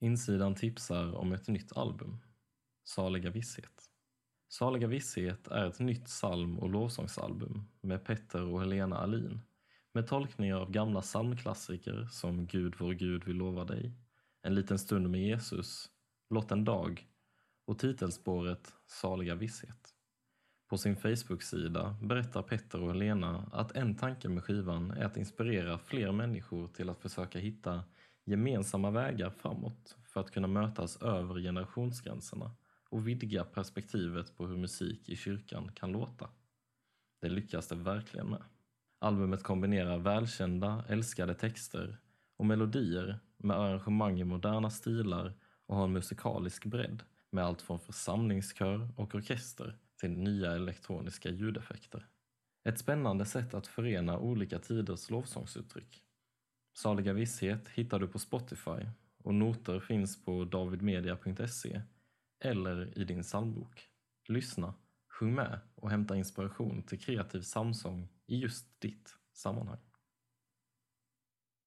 Insidan tipsar om ett nytt album, Saliga visshet. Saliga visshet är ett nytt psalm och lovsångsalbum med Petter och Helena Alin med tolkningar av gamla psalmklassiker som Gud vår Gud vi lovar dig, En liten stund med Jesus, Blott en dag och titelspåret Saliga visshet. På sin Facebook-sida berättar Petter och Helena att en tanke med skivan är att inspirera fler människor till att försöka hitta gemensamma vägar framåt för att kunna mötas över generationsgränserna och vidga perspektivet på hur musik i kyrkan kan låta. Det lyckas det verkligen med. Albumet kombinerar välkända, älskade texter och melodier med arrangemang i moderna stilar och har en musikalisk bredd med allt från församlingskör och orkester till nya elektroniska ljudeffekter. Ett spännande sätt att förena olika tiders lovsångsuttryck. Saliga visshet hittar du på Spotify och noter finns på davidmedia.se eller i din psalmbok. Lyssna, sjung med och hämta inspiration till kreativ samsång i just ditt sammanhang.